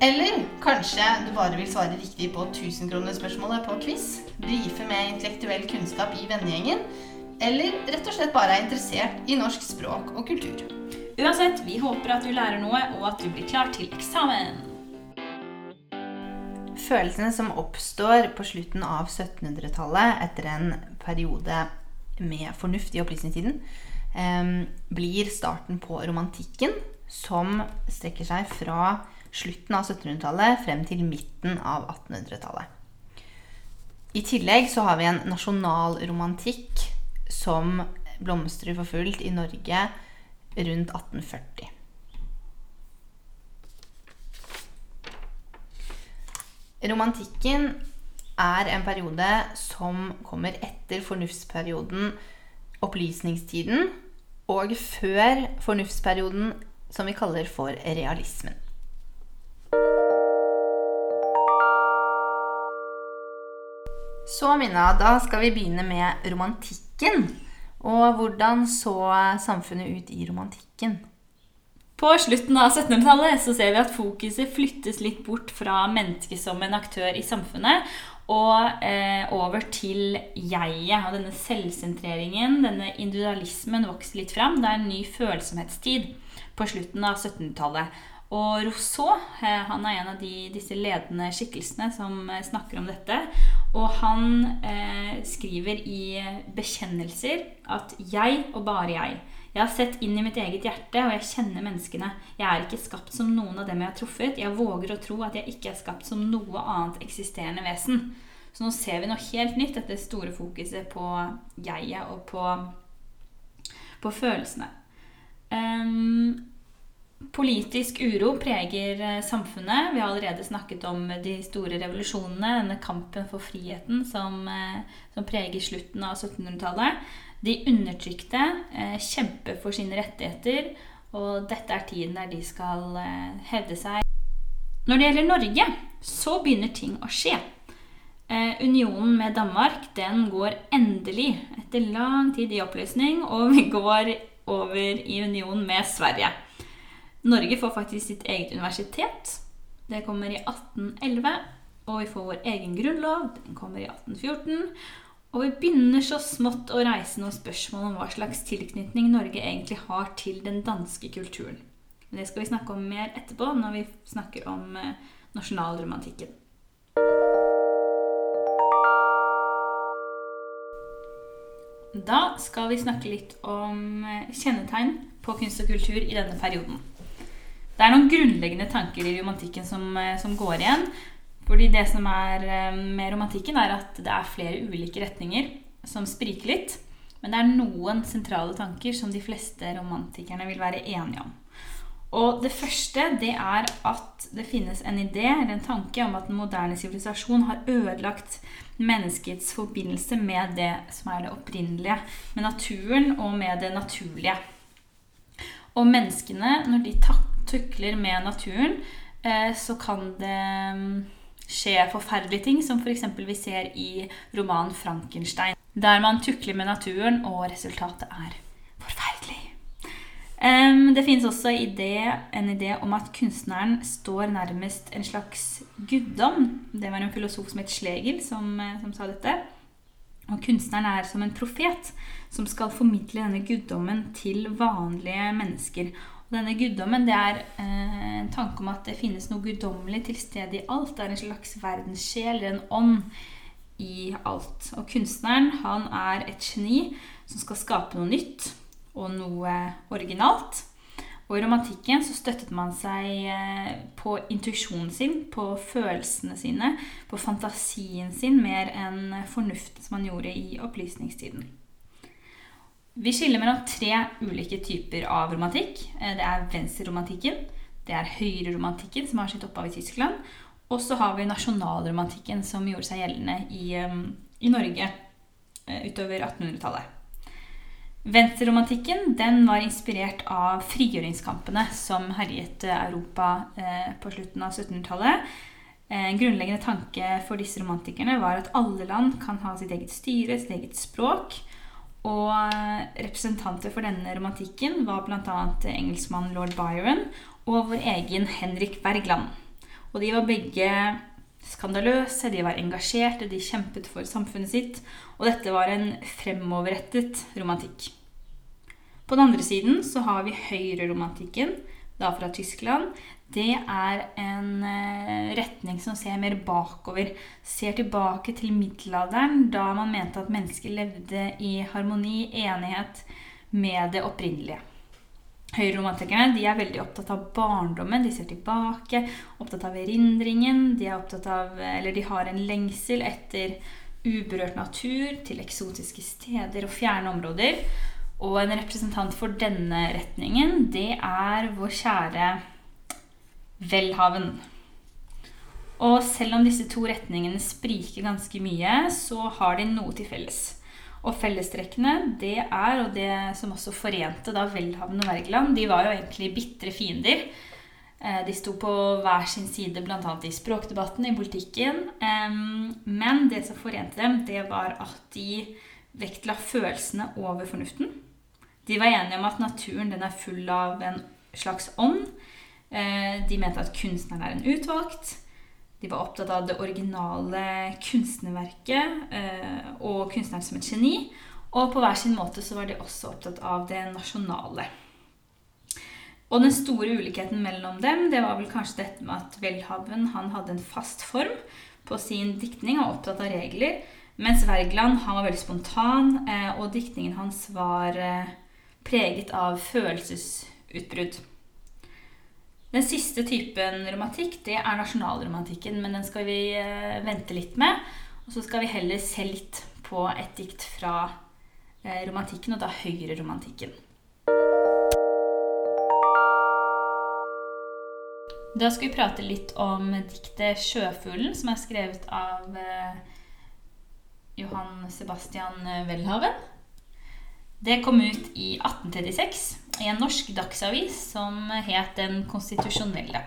Eller kanskje du bare vil svare riktig på 1000-kronerspørsmålet på quiz, brife med intellektuell kunnskap i vennegjengen, eller rett og slett bare er interessert i norsk språk og kultur. Uansett, vi håper at du lærer noe, og at du blir klar til eksamen. Følelsene som oppstår på slutten av 1700-tallet etter en periode med fornuft i opplysningstiden, eh, blir starten på romantikken, som strekker seg fra slutten av 1700-tallet frem til midten av 1800-tallet. I tillegg så har vi en nasjonalromantikk som blomstrer for fullt i Norge rundt 1840. Romantikken er en periode som kommer etter fornuftsperioden, opplysningstiden, og før fornuftsperioden som vi kaller for realismen. Så Minna, da skal vi begynne med romantikken. Og hvordan så samfunnet ut i romantikken? På slutten av 1700-tallet så ser vi at fokuset flyttes litt bort fra mennesket som en aktør i samfunnet, og eh, over til jeget. Og denne selvsentreringen, denne individualismen, vokser litt fram. Det er en ny følsomhetstid på slutten av 1700-tallet. Og Rousseau eh, han er en av de, disse ledende skikkelsene som eh, snakker om dette. Og han eh, skriver i bekjennelser at 'jeg og bare jeg'. Jeg har sett inn i mitt eget hjerte, og jeg kjenner menneskene. Jeg er ikke skapt som noen av dem jeg har truffet. Jeg våger å tro at jeg ikke er skapt som noe annet eksisterende vesen. Så nå ser vi noe helt nytt, dette store fokuset på jeget og på, på følelsene. Um, Politisk uro preger eh, samfunnet. Vi har allerede snakket om de store revolusjonene, denne kampen for friheten som, eh, som preger slutten av 1700-tallet. De undertrykte eh, kjemper for sine rettigheter, og dette er tiden der de skal hevde seg. Når det gjelder Norge, så begynner ting å skje. Unionen med Danmark den går endelig, etter lang tid i oppløsning, og vi går over i union med Sverige. Norge får faktisk sitt eget universitet. Det kommer i 1811. Og vi får vår egen grunnlov. Den kommer i 1814. Og vi begynner så smått å reise noen spørsmål om hva slags tilknytning Norge egentlig har til den danske kulturen. Men det skal vi snakke om mer etterpå, når vi snakker om eh, nasjonalromantikken. Da skal vi snakke litt om eh, kjennetegn på kunst og kultur i denne perioden. Det er noen grunnleggende tanker i romantikken som, eh, som går igjen. Fordi det som er eh, med romantikken, er at det er flere ulike retninger som spriker litt. Men det er noen sentrale tanker som de fleste romantikerne vil være enige om. Og det første det er at det finnes en idé eller en tanke om at den moderne sivilisasjon har ødelagt menneskets forbindelse med det som er det opprinnelige, med naturen og med det naturlige. Og menneskene, når de tukler med naturen, eh, så kan det mm, skje forferdelige ting, som f.eks. vi ser i romanen 'Frankenstein', der man tukler med naturen, og resultatet er forferdelig. Det finnes også en idé om at kunstneren står nærmest en slags guddom. Det var en filosof som het Schlegel, som, eh, som sa dette. Og kunstneren er som en profet som skal formidle denne guddommen til vanlige mennesker. Denne guddommen det er eh, en tanke om at det finnes noe guddommelig til stede i alt. Det er en slags verdenssjel, en ånd, i alt. Og kunstneren han er et geni som skal skape noe nytt og noe originalt. Og i romantikken så støttet man seg eh, på intuisjonen sin, på følelsene sine, på fantasien sin, mer enn fornuften som man gjorde i opplysningstiden. Vi skiller mellom tre ulike typer av romantikk. Eh, det er venstreromantikken, det er høyreromantikken, som har sitt opphav i Tyskland, og så har vi nasjonalromantikken, som gjorde seg gjeldende i, eh, i Norge utover 1800-tallet. Venstreromantikken den var inspirert av frigjøringskampene som herjet Europa eh, på slutten av 1700-tallet. En grunnleggende tanke for disse romantikerne var at alle land kan ha sitt eget styre, sitt eget språk. Og representanter for denne romantikken var bl.a. engelskmannen lord Byron og vår egen Henrik Bergland. Og de var begge skandaløse, de var engasjerte, de kjempet for samfunnet sitt. Og dette var en fremoverrettet romantikk. På den andre siden så har vi høyreromantikken, da fra Tyskland. Det er en eh, retning som ser mer bakover. Ser tilbake til middelalderen, da man mente at mennesker levde i harmoni, enighet med det opprinnelige. Høyreromantikerne de er veldig opptatt av barndommen. De ser tilbake, opptatt av erindringen. De, av, de har en lengsel etter uberørt natur, til eksotiske steder og fjerne områder. Og en representant for denne retningen, det er vår kjære Welhaven. Og selv om disse to retningene spriker ganske mye, så har de noe til felles. Og fellestrekkene, det er, og det som også forente da Welhaven og Wergeland, de var jo egentlig bitre fiender. Eh, de sto på hver sin side bl.a. i språkdebatten, i politikken. Men det som forente dem, det var at de vektla følelsene over fornuften. De var enige om at naturen er full av en slags ånd. Eh, de mente at kunstneren er en utvalgt. De var opptatt av det originale kunstnerverket eh, og kunstneren som et geni. Og på hver sin måte så var de også opptatt av det nasjonale. Og den store ulikheten mellom dem det var vel kanskje dette med at Welhaven han hadde en fast form på sin diktning og opptatt av regler. Mens Wergeland han var veldig spontan, eh, og diktningen hans var preget av følelsesutbrudd. Den siste typen romantikk det er nasjonalromantikken, men den skal vi eh, vente litt med. Og så skal vi heller se litt på et dikt fra eh, romantikken, og da høyreromantikken. Da skal vi prate litt om diktet 'Sjøfuglen', som er skrevet av eh, Johan Sebastian Welhaven. Det kom ut i 1836 i en norsk dagsavis som het Den konstitusjonelle.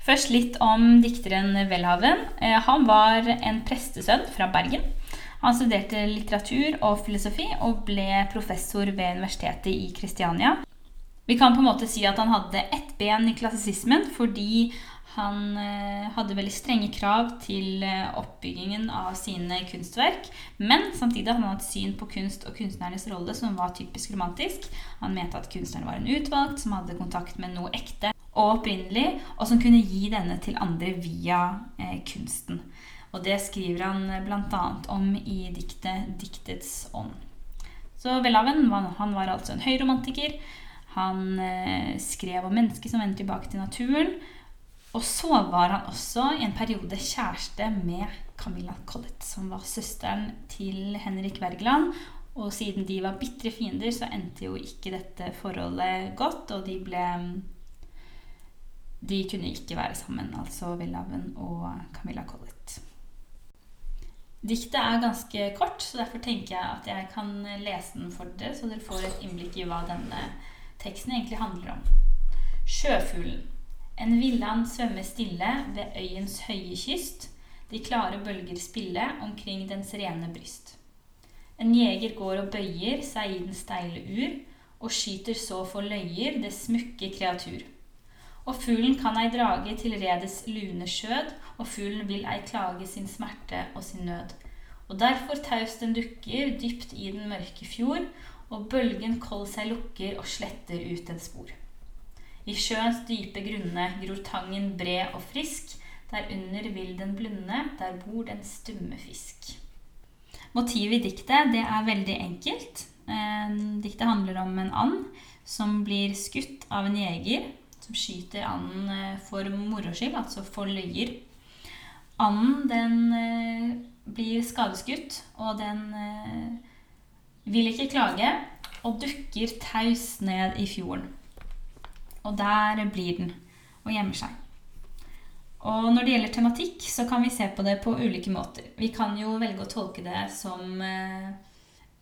Først litt om dikteren Welhaven. Eh, han var en prestesønn fra Bergen. Han studerte litteratur og filosofi og ble professor ved Universitetet i Kristiania. Vi kan på en måte si at han hadde ett ben i klassisismen fordi han eh, hadde veldig strenge krav til eh, oppbyggingen av sine kunstverk. Men samtidig hadde han et syn på kunst og kunstnernes rolle som var typisk romantisk. Han mente at kunstneren var en utvalgt som hadde kontakt med noe ekte og opprinnelig, og som kunne gi denne til andre via eh, kunsten. Og det skriver han bl.a. om i diktet 'Diktets ånd'. Så Welhaven han var altså en høyromantiker. Han eh, skrev om mennesker som vendte tilbake til naturen. Og så var han også i en periode kjæreste med Camilla Collett, som var søsteren til Henrik Wergeland. Og siden de var bitre fiender, så endte jo ikke dette forholdet godt, og de ble De kunne ikke være sammen, altså Welhaven og Camilla Collett. Diktet er ganske kort, så derfor tenker jeg at jeg kan lese den for dere, så dere får et innblikk i hva denne teksten egentlig handler om. Sjøfuglen. En villand svømmer stille ved øyens høye kyst, de klare bølger spille omkring dens rene bryst. En jeger går og bøyer seg i den steile ur, og skyter så for løyer det smukke kreatur. Og fuglen kan ei drage til redets lune skjød, og fuglen vil ei klage sin smerte og sin nød. Og derfor taust den dukker dypt i den mørke fjord, og bølgen kold seg lukker og sletter ut en spor. I sjøens dype grunne gror tangen bred og frisk. Derunder vil den blunde, der bor den stumme fisk. Motivet i diktet det er veldig enkelt. Eh, diktet handler om en and som blir skutt av en jeger som skyter anden eh, for moro skyld, altså for løyer. Anden den eh, blir skadeskutt, og den vil ikke klage og dukker taus ned i fjorden. Og der blir den og gjemmer seg. Og når det gjelder tematikk, så kan vi se på det på ulike måter. Vi kan jo velge å tolke det som eh,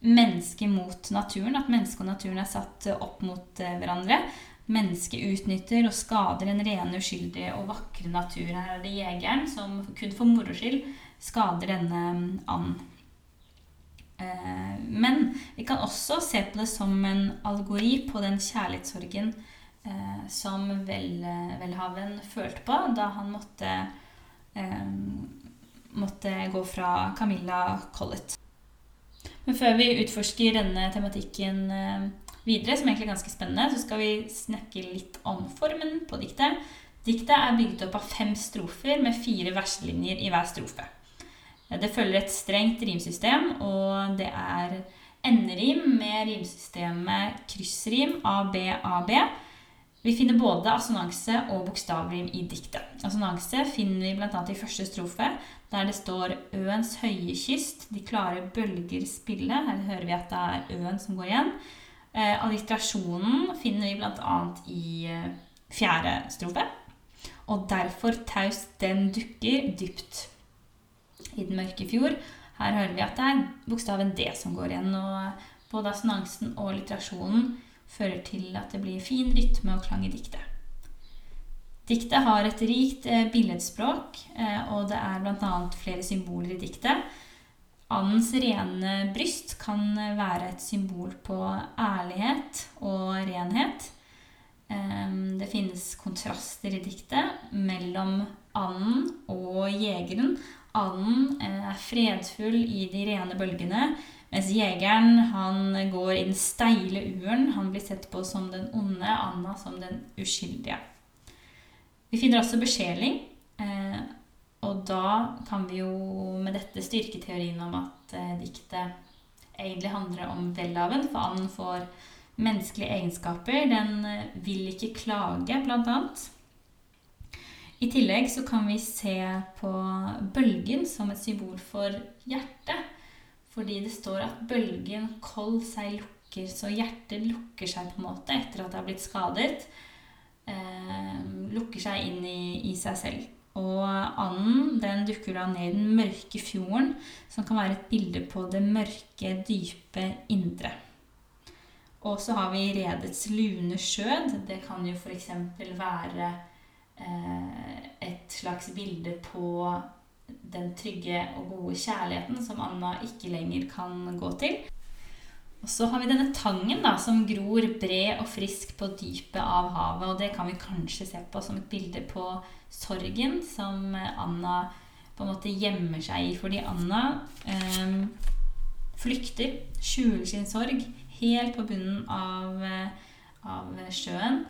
menneske mot naturen. At mennesket og naturen er satt opp mot eh, hverandre. Mennesket utnytter og skader en rene, uskyldige og vakre natur. Her er det jegeren som kun for moro skyld skader denne mm, and. Eh, men vi kan også se på det som en algori på den kjærlighetssorgen eh, som vel, Welhaven følte på da han måtte, eh, måtte gå fra Camilla Collett. Men før vi utforsker denne tematikken eh, videre, som egentlig er ganske spennende, så skal vi snakke litt om formen på diktet. Diktet er bygget opp av fem strofer med fire verslinjer i hver strofe. Det følger et strengt rimsystem, og det er enderim med rimsystemet kryssrim ABAB vi finner både assonanse og bokstavrim i diktet. Assonanse finner vi bl.a. i første strofe, der det står 'Øens høye kyst', 'de klare bølger spille'. Her hører vi at det er Øen som går igjen. Eh, alliterasjonen finner vi bl.a. i eh, fjerde strofe. Og derfor taust den dukker dypt i den mørke fjord. Her hører vi at det er bokstaven D som går igjen. Og både assonansen og litterasjonen fører til at det blir fin rytme og klang i diktet. Diktet har et rikt eh, billedspråk, eh, og det er bl.a. flere symboler i diktet. Andens rene bryst kan være et symbol på ærlighet og renhet. Eh, det finnes kontraster i diktet mellom anden og jegeren. Anden er fredfull i de rene bølgene, mens jegeren han går i den steile uren. Han blir sett på som den onde, Anna som den uskyldige. Vi finner også besjeling. Eh, og da kan vi jo med dette styrke teorien om at eh, diktet egentlig handler om Welhaven, for anden får menneskelige egenskaper. Den eh, vil ikke klage, blant annet. I tillegg så kan vi se på bølgen som et symbol for hjertet. Fordi det står at bølgen kold seg lukker, så hjertet lukker seg på en måte etter at det har blitt skadet. Eh, lukker seg inn i, i, seg selv. Og anden den dukker da ned i den mørke fjorden, som kan være et bilde på det mørke, dype indre. Og så har vi redets lune skjød. Det kan jo f.eks. være eh, et slags bilde på den trygge og gode kjærligheten som Anna ikke lenger kan gå til. Og så har vi denne tangen da, som gror bred og frisk på dypet av havet. Og det kan vi kanskje se på som et bilde på sorgen som Anna på en måte gjemmer seg i. Fordi Anna eh, flykter, skjuler sin sorg, helt på bunnen av, av sjøen.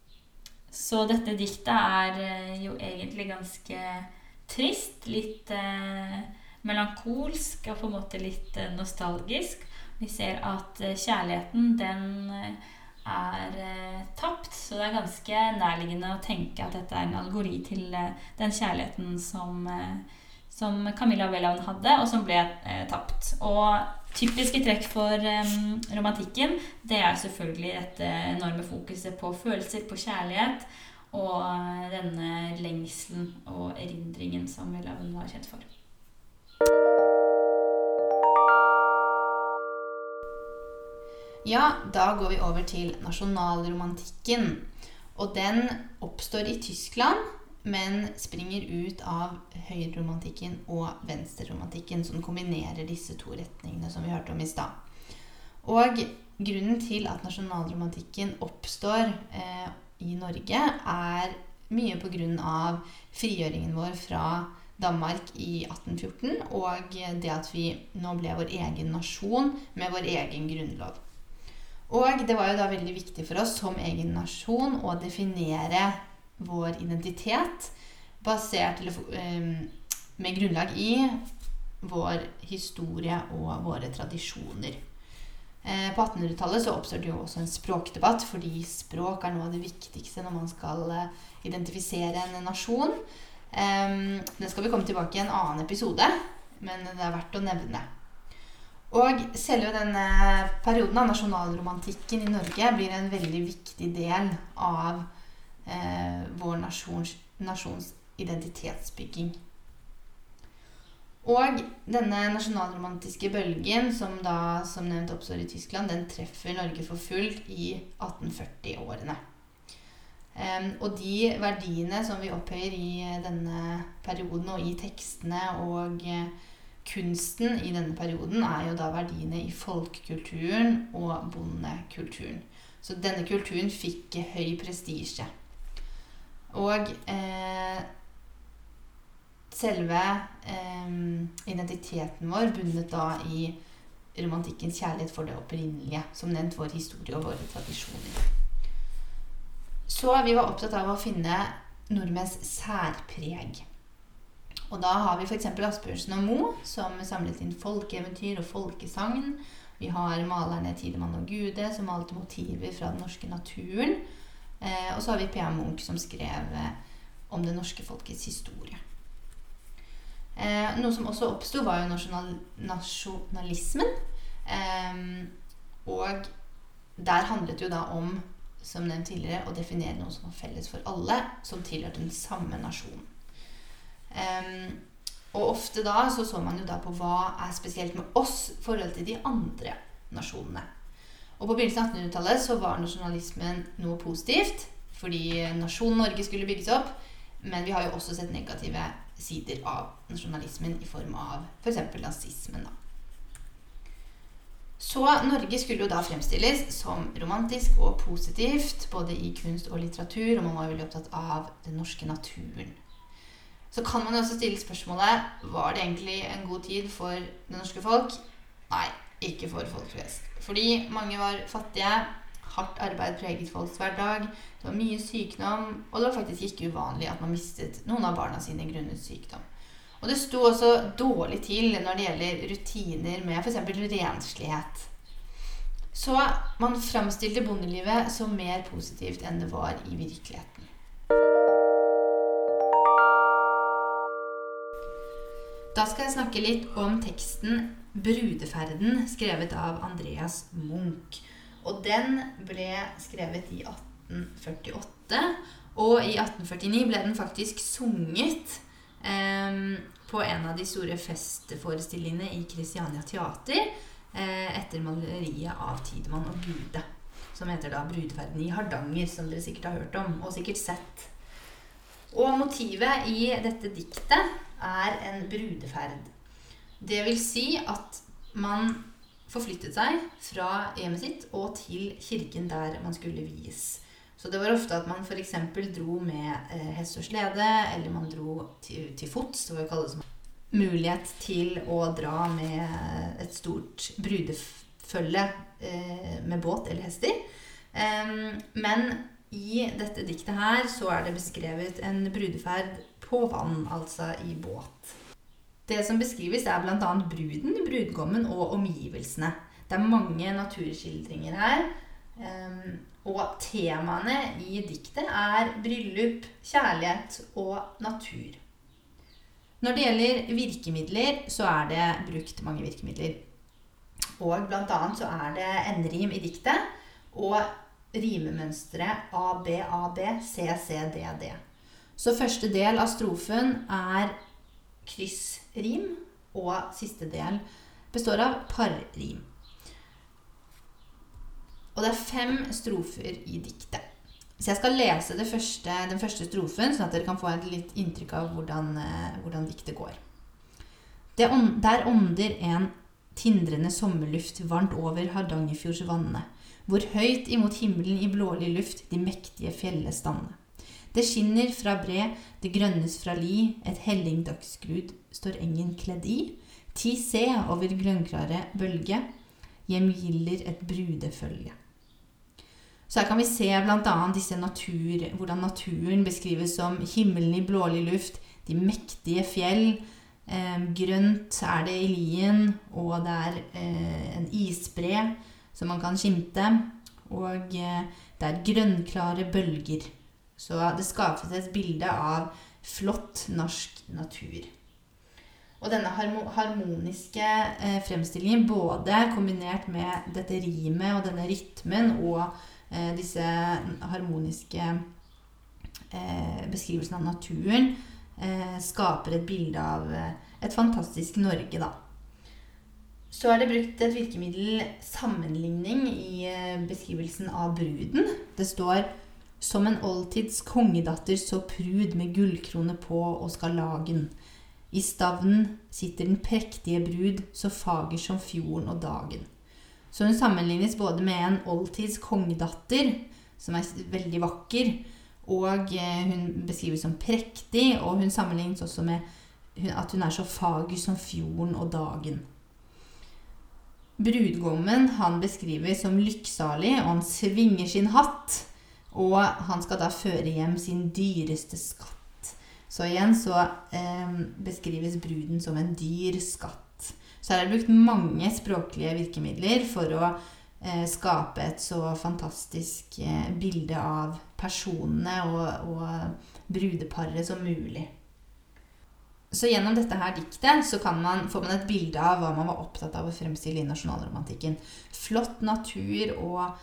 Så dette diktet er eh, jo egentlig ganske trist, litt eh, melankolsk og på en måte litt eh, nostalgisk. Vi ser at eh, kjærligheten, den eh, er eh, tapt, så det er ganske nærliggende å tenke at dette er en algori til eh, den kjærligheten som, som Camilla Welland hadde, og som ble tapt. Og typiske trekk for romantikken, det er selvfølgelig dette enorme fokuset på følelser, på kjærlighet og denne lengselen og erindringen som Welhaven var kjent for. Ja, da går vi over til nasjonalromantikken. Og den oppstår i Tyskland, men springer ut av høyreromantikken og venstreromantikken, som kombinerer disse to retningene som vi hørte om i stad. Og grunnen til at nasjonalromantikken oppstår eh, i Norge, er mye pga. frigjøringen vår fra Danmark i 1814 og det at vi nå ble vår egen nasjon med vår egen grunnlov. Og det var jo da veldig viktig for oss som egen nasjon å definere vår identitet basert eh, med grunnlag i vår historie og våre tradisjoner. Eh, på 1800-tallet så oppstår det jo også en språkdebatt, fordi språk er noe av det viktigste når man skal eh, identifisere en nasjon. Den det skal vi komme tilbake i en annen episode, men det er verdt å nevne. Og selve denne perioden av nasjonalromantikken i Norge blir en veldig viktig del av eh, vår nasjons, nasjons identitetsbygging. Og denne nasjonalromantiske bølgen, som da som nevnt oppstår i Tyskland, den treffer Norge for fullt i 1840-årene. Um, og de verdiene som vi opphøyer i denne perioden, og i tekstene og uh, kunsten i denne perioden er jo da verdiene i folkekulturen og bondekulturen. Så denne kulturen fikk høy prestisje. Og eh, selve eh, identiteten vår bundet da i romantikkens kjærlighet for det opprinnelige. Som nevnt vår historie og våre tradisjoner. Så vi var opptatt av å finne nordmenns særpreg. Og da har vi f.eks. Asbjørnsen og Moe, som samlet inn folkeeventyr og folkesagn. Vi har malerne Tidemann og Gude, som malte motiver fra den norske naturen. Eh, og så har vi P.A. Munch, som skrev eh, om det norske folkets historie. Eh, noe som også oppsto, var jo nasjonal nasjonalismen. Eh, og der handlet det jo da om, som nevnt tidligere, å definere noe som var felles for alle, som tilhørte den samme nasjonen. Um, og ofte da så så man jo da på hva er spesielt med oss i forhold til de andre nasjonene. Og på begynnelsen av 1800-tallet så var nasjonalismen noe positivt, fordi nasjonen Norge skulle bygges opp. Men vi har jo også sett negative sider av nasjonalismen i form av f.eks. For nazismen. da. Så Norge skulle jo da fremstilles som romantisk og positivt, både i kunst og litteratur, og man var veldig opptatt av den norske naturen. Så kan man jo også stille spørsmålet var det egentlig en god tid for det norske folk. Nei, ikke for folk flest. Fordi mange var fattige, hardt arbeid preget folks hverdag, det var mye sykdom, og det var faktisk ikke uvanlig at man mistet noen av barna sine grunnet sykdom. Og det sto også dårlig til når det gjelder rutiner med f.eks. renslighet. Så man framstilte bondelivet som mer positivt enn det var i virkeligheten. Da skal jeg snakke litt om teksten 'Brudeferden', skrevet av Andreas Munch. Og den ble skrevet i 1848. Og i 1849 ble den faktisk sunget eh, på en av de store festforestillingene i Kristiania Teater eh, etter maleriet av Tidemann og Gude. Som heter da 'Brudeferden i Hardanger', som dere sikkert har hørt om og sikkert sett. Og motivet i dette diktet er en brudeferd. Det vil si at man forflyttet seg fra hjemmet sitt og til kirken der man skulle vies. Så det var ofte at man f.eks. dro med eh, hest og slede, eller man dro til, til fots. Det var jo kallet som mulighet til å dra med et stort brudefølge eh, med båt eller hester. Men i dette diktet her så er det beskrevet en brudeferd på vann, altså i båt. Det som beskrives, er bl.a. bruden, brudgommen og omgivelsene. Det er mange naturskildringer her. Ehm, og temaene i diktet er bryllup, kjærlighet og natur. Når det gjelder virkemidler, så er det brukt mange virkemidler. Og blant annet så er det endrim i diktet. Og rimemønsteret ABAB, CCDD. Så første del av strofen er kryssrim, og siste del består av parrim. Og det er fem strofer i diktet. Så jeg skal lese første, den første strofen, sånn at dere kan få et litt inntrykk av hvordan, eh, hvordan diktet går. der ånder en tindrende sommerluft varmt over Hardangerfjords vanne, hvor høyt imot himmelen i blålig luft de mektige fjellene stander. Det skinner fra bre, det grønnes fra li, et hellingdagsgrud står engen kledd i. Ti se over grønnklare bølge, gjemgilder et brudefølge. Så her kan vi se bl.a. natur, hvordan naturen beskrives som himmelen i blålig luft, de mektige fjell. Eh, grønt er det i lien, og det er eh, en isbre som man kan skimte. Og eh, det er grønnklare bølger. Så det skapes et bilde av flott norsk natur. Og denne harmoniske eh, fremstillingen, både kombinert med dette rimet og denne rytmen og eh, disse harmoniske eh, beskrivelsene av naturen, eh, skaper et bilde av et fantastisk Norge, da. Så er det brukt et virkemiddel sammenligning i beskrivelsen av bruden. Det står som en oldtids kongedatter så prud med gullkrone på og skal lagen. I stavnen sitter den prektige brud, så fager som fjorden og dagen. Så hun sammenlignes både med en oldtids kongedatter, som er veldig vakker, og eh, hun beskrives som prektig, og hun sammenlignes også med at hun er så fager som fjorden og dagen. Brudgommen han beskrives som lykksalig, og han svinger sin hatt. Og han skal da føre hjem sin dyreste skatt. Så igjen så eh, beskrives bruden som en dyr skatt. Så her er det brukt mange språklige virkemidler for å eh, skape et så fantastisk eh, bilde av personene og, og brudeparet som mulig. Så gjennom dette her diktet så man, får man et bilde av hva man var opptatt av å fremstille i nasjonalromantikken. Flott natur og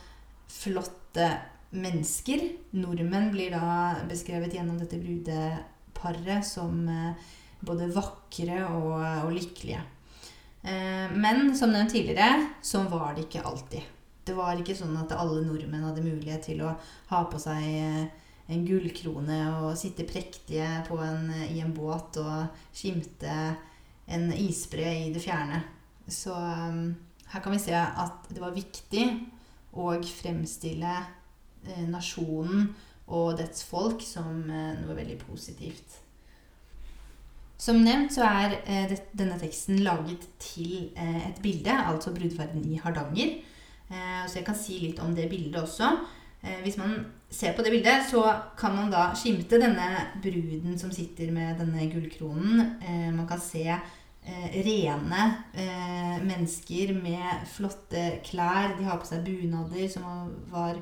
flotte mennesker. Nordmenn blir da beskrevet gjennom dette brudeparet som eh, både vakre og, og lykkelige. Eh, men som nevnt tidligere, sånn var det ikke alltid. Det var ikke sånn at alle nordmenn hadde mulighet til å ha på seg eh, en gullkrone og sitte prektige en, i en båt og skimte en isbre i det fjerne. Så her kan vi se at det var viktig å fremstille nasjonen og dets folk som eh, noe veldig positivt. Som nevnt så er eh, denne teksten laget til et bilde, altså brudeferden i Hardanger. Så jeg kan si litt om det bildet også. Hvis man ser på det bildet, så kan man da skimte denne bruden som sitter med denne gullkronen. Man kan se rene mennesker med flotte klær. De har på seg bunader som var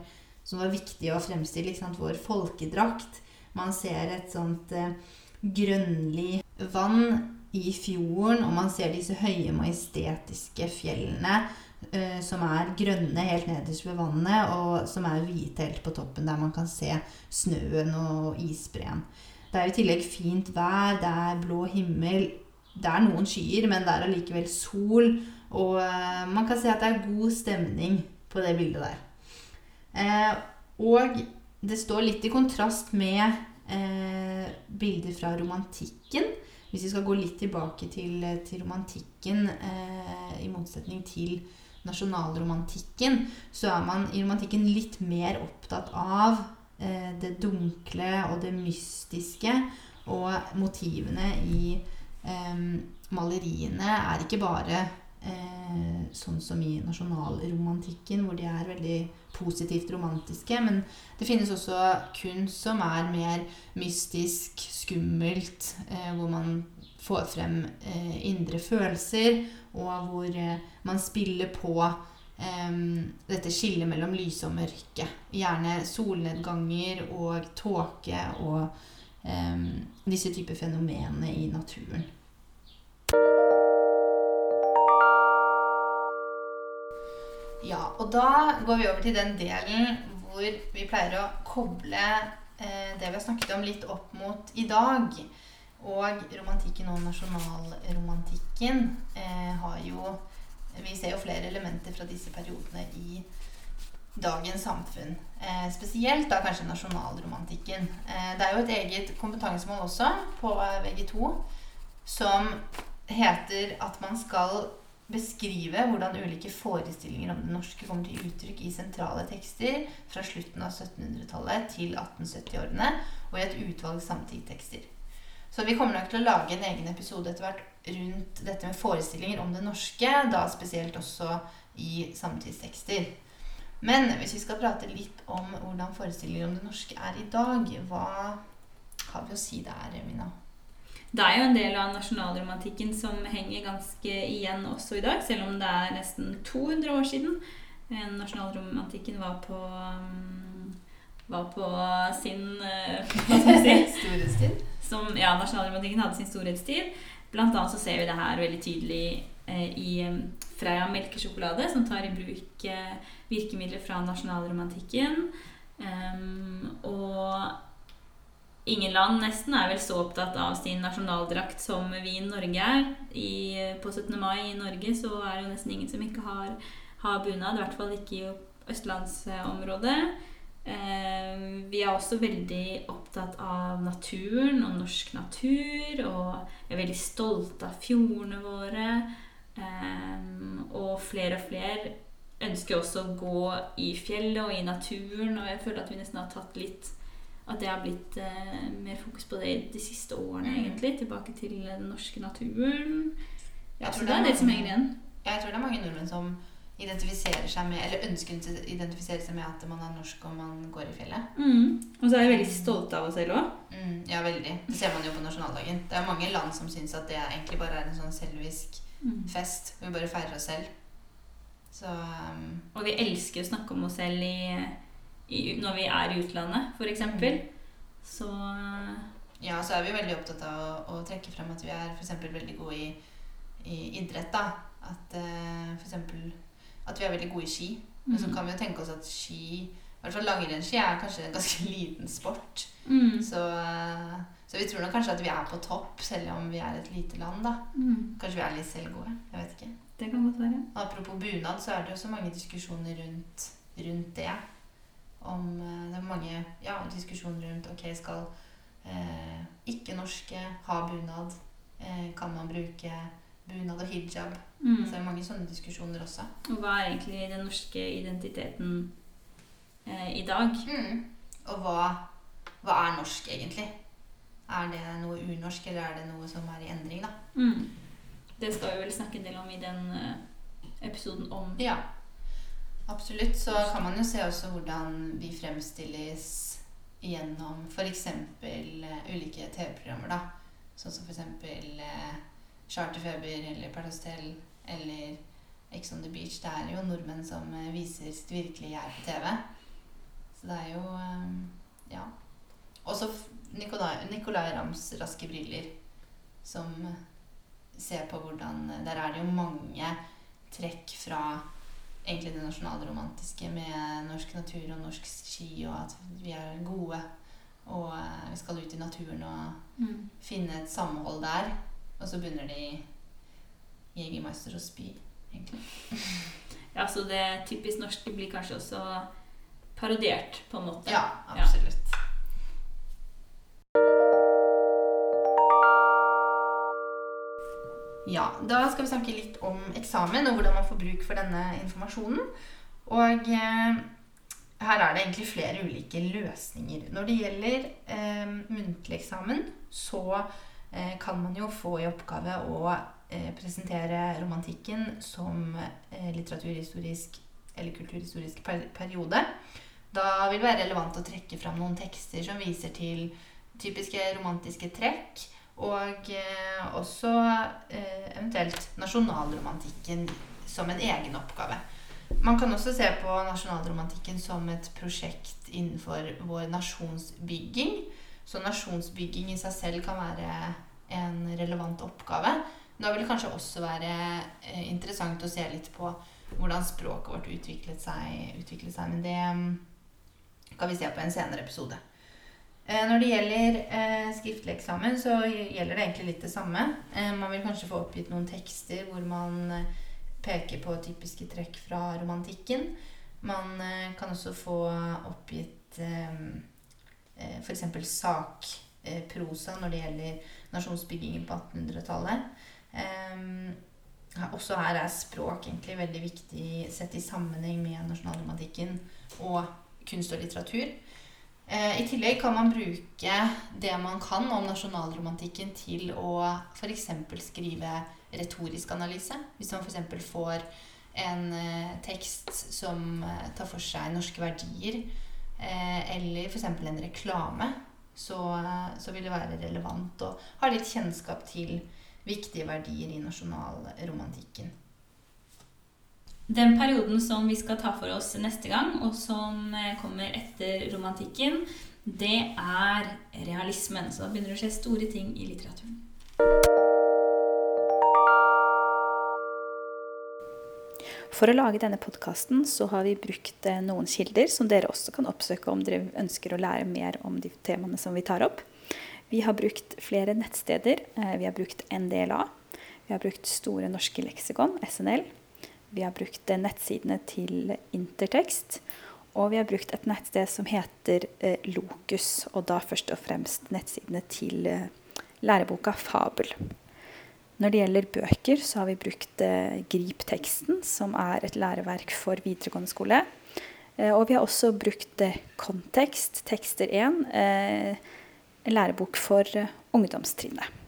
som var viktig å fremstille. Vår folkedrakt. Man ser et sånt eh, grønnlig vann i fjorden, og man ser disse høye, majestetiske fjellene eh, som er grønne helt nederst ved vannet, og som er hvite helt på toppen, der man kan se snøen og isbreen. Det er i tillegg fint vær, det er blå himmel. Det er noen skyer, men det er allikevel sol. Og eh, man kan se at det er god stemning på det bildet der. Eh, og det står litt i kontrast med eh, bilder fra romantikken. Hvis vi skal gå litt tilbake til, til romantikken eh, i motsetning til nasjonalromantikken, så er man i romantikken litt mer opptatt av eh, det dunkle og det mystiske. Og motivene i eh, maleriene er ikke bare eh, sånn som i nasjonalromantikken, hvor de er veldig positivt romantiske. Men det finnes også kunst som er mer mystisk, skummelt, eh, hvor man får frem eh, indre følelser, og hvor eh, man spiller på eh, dette skillet mellom lys og mørke. Gjerne solnedganger og tåke og eh, disse typer fenomener i naturen. Ja, og da går vi over til den delen hvor vi pleier å koble eh, det vi har snakket om, litt opp mot i dag. Og romantikken og nasjonalromantikken eh, har jo Vi ser jo flere elementer fra disse periodene i dagens samfunn. Eh, spesielt da kanskje nasjonalromantikken. Eh, det er jo et eget kompetansemål også på VG2 som heter at man skal beskrive hvordan ulike forestillinger om det norske kommer til uttrykk i sentrale tekster fra slutten av 1700-tallet til 1870-årene og i et utvalg samtidstekster. Så vi kommer nok til å lage en egen episode etter hvert rundt dette med forestillinger om det norske, da spesielt også i samtidstekster. Men hvis vi skal prate litt om hvordan forestillinger om det norske er i dag, hva har vi å si der, Mina? Det er jo en del av nasjonalromantikken som henger ganske igjen også i dag, selv om det er nesten 200 år siden eh, nasjonalromantikken var på um, var på sin uh, Hva skal vi si? Storhetstid? Som, ja, nasjonalromantikken hadde sin storhetstid. Blant annet så ser vi det her veldig tydelig eh, i um, Freia melkesjokolade, som tar i bruk eh, virkemidler fra nasjonalromantikken. Um, og ingen land nesten er vel så opptatt av sin nasjonaldrakt som vi i Norge er. I, på 17. mai i Norge så er det jo nesten ingen som ikke har, har bunad. I hvert fall ikke i østlandsområdet. Eh, vi er også veldig opptatt av naturen og norsk natur. Og vi er veldig stolte av fjordene våre. Eh, og flere og flere ønsker også å gå i fjellet og i naturen, og jeg føler at vi nesten har tatt litt At det har blitt eh, mer fokus på det de siste årene, mm. egentlig. Tilbake til den norske naturen. Jeg tror det er det som henger igjen. Jeg tror det er mange nordmenn som identifiserer seg med, eller ønsker å identifisere seg med at man er norsk og man går i fjellet. Mm. Og så er vi veldig stolte av oss selv òg. Mm, ja, veldig. Det ser man jo på nasjonaldagen. Det er mange land som syns at det egentlig bare er en sånn selvisk mm. fest. Vi bare feirer oss selv. Så um, Og vi elsker å snakke om oss selv i, i, når vi er i utlandet, f.eks. Mm. Så Ja, så er vi veldig opptatt av å, å trekke frem at vi er f.eks. veldig gode i, i, idrett. da At uh, f.eks. at vi er veldig gode i ski. Men så mm. kan vi jo tenke oss at ski i hvert fall langrennsski er kanskje en ganske liten sport. Mm. Så uh, så vi tror nok kanskje at vi er på topp, selv om vi er et lite land. da. Mm. Kanskje vi er litt selvgode. Jeg vet ikke. Det kan godt være. Apropos bunad, så er det jo så mange diskusjoner rundt, rundt det. Om, eh, det er mange ja, diskusjoner rundt ok, skal eh, ikke-norske ha bunad? Eh, kan man bruke bunad og hijab? Mm. Så det er mange sånne diskusjoner også. Og hva er egentlig den norske identiteten eh, i dag? Mm. Og hva, hva er norsk, egentlig? Er det noe unorsk, eller er det noe som er i endring, da? Mm. Det skal vi vel snakke en del om i den uh, episoden om Ja. Absolutt. Så kan man jo se også hvordan vi fremstilles gjennom f.eks. Eh, ulike TV-programmer, da. Sånn som f.eks. Uh, Charterfeber eller Paradise eller Ex on the Beach. Det er jo nordmenn som uh, viser sitt virkelige jeg på TV. Så det er jo um, Ja. Og så Nikolai, Nikolai Rams raske briller, som ser på hvordan Der er det jo mange trekk fra egentlig det nasjonalromantiske med norsk natur og norsk ski, og at vi er gode. Og eh, vi skal ut i naturen og mm. finne et samhold der. Og så begynner de i Jegermeister og spy, egentlig. ja, så det typisk norske blir kanskje også parodiert, på en måte. Ja, absolutt. Ja. Ja, Da skal vi snakke litt om eksamen og hvordan man får bruk for denne informasjonen. Og eh, her er det egentlig flere ulike løsninger. Når det gjelder eh, muntlig eksamen, så eh, kan man jo få i oppgave å eh, presentere romantikken som eh, litteraturhistorisk eller kulturhistorisk per periode. Da vil det være relevant å trekke fram noen tekster som viser til typiske romantiske trekk og eh, også eh, eventuelt nasjonalromantikken som en egen oppgave. Man kan også se på nasjonalromantikken som et prosjekt innenfor vår nasjonsbygging. Så nasjonsbygging i seg selv kan være en relevant oppgave. Da vil det kanskje også være eh, interessant å se litt på hvordan språket vårt utviklet seg. Utviklet seg men det mm, kan vi se på en senere episode. Eh, når det gjelder eh, skriftlig eksamen, så gjelder det egentlig litt det samme. Eh, man vil kanskje få oppgitt noen tekster hvor man eh, peker på typiske trekk fra romantikken. Man eh, kan også få oppgitt eh, f.eks. sakprosa når det gjelder nasjonsbyggingen på 1800-tallet. også her er språk egentlig veldig viktig sett i sammenheng med nasjonalromantikken og kunst og litteratur. Eh, I tillegg kan man bruke det man kan om nasjonalromantikken til å f.eks. skrive retorisk analyse. Hvis man f.eks. får en eh, tekst som eh, tar for seg norske verdier, eller f.eks. en reklame, så, så vil det være relevant å ha litt kjennskap til viktige verdier i nasjonalromantikken. Den perioden som vi skal ta for oss neste gang, og som eh, kommer etter romantikken, det er realismen. Så da begynner det å skje store ting i litteraturen. For å lage denne podkasten så har vi brukt eh, noen kilder som dere også kan oppsøke om dere ønsker å lære mer om de temaene som vi tar opp. Vi har brukt flere nettsteder. Eh, vi har brukt NDLA. Vi har brukt Store norske leksikon, SNL. Vi har brukt eh, nettsidene til Intertekst. Og vi har brukt et nettsted som heter Lokus, og da først og fremst nettsidene til læreboka Fabel. Når det gjelder bøker, så har vi brukt eh, Grip-teksten, som er et læreverk for videregående skole. Eh, og vi har også brukt eh, Kontekst, tekster 1, eh, en lærebok for eh, ungdomstrinnet.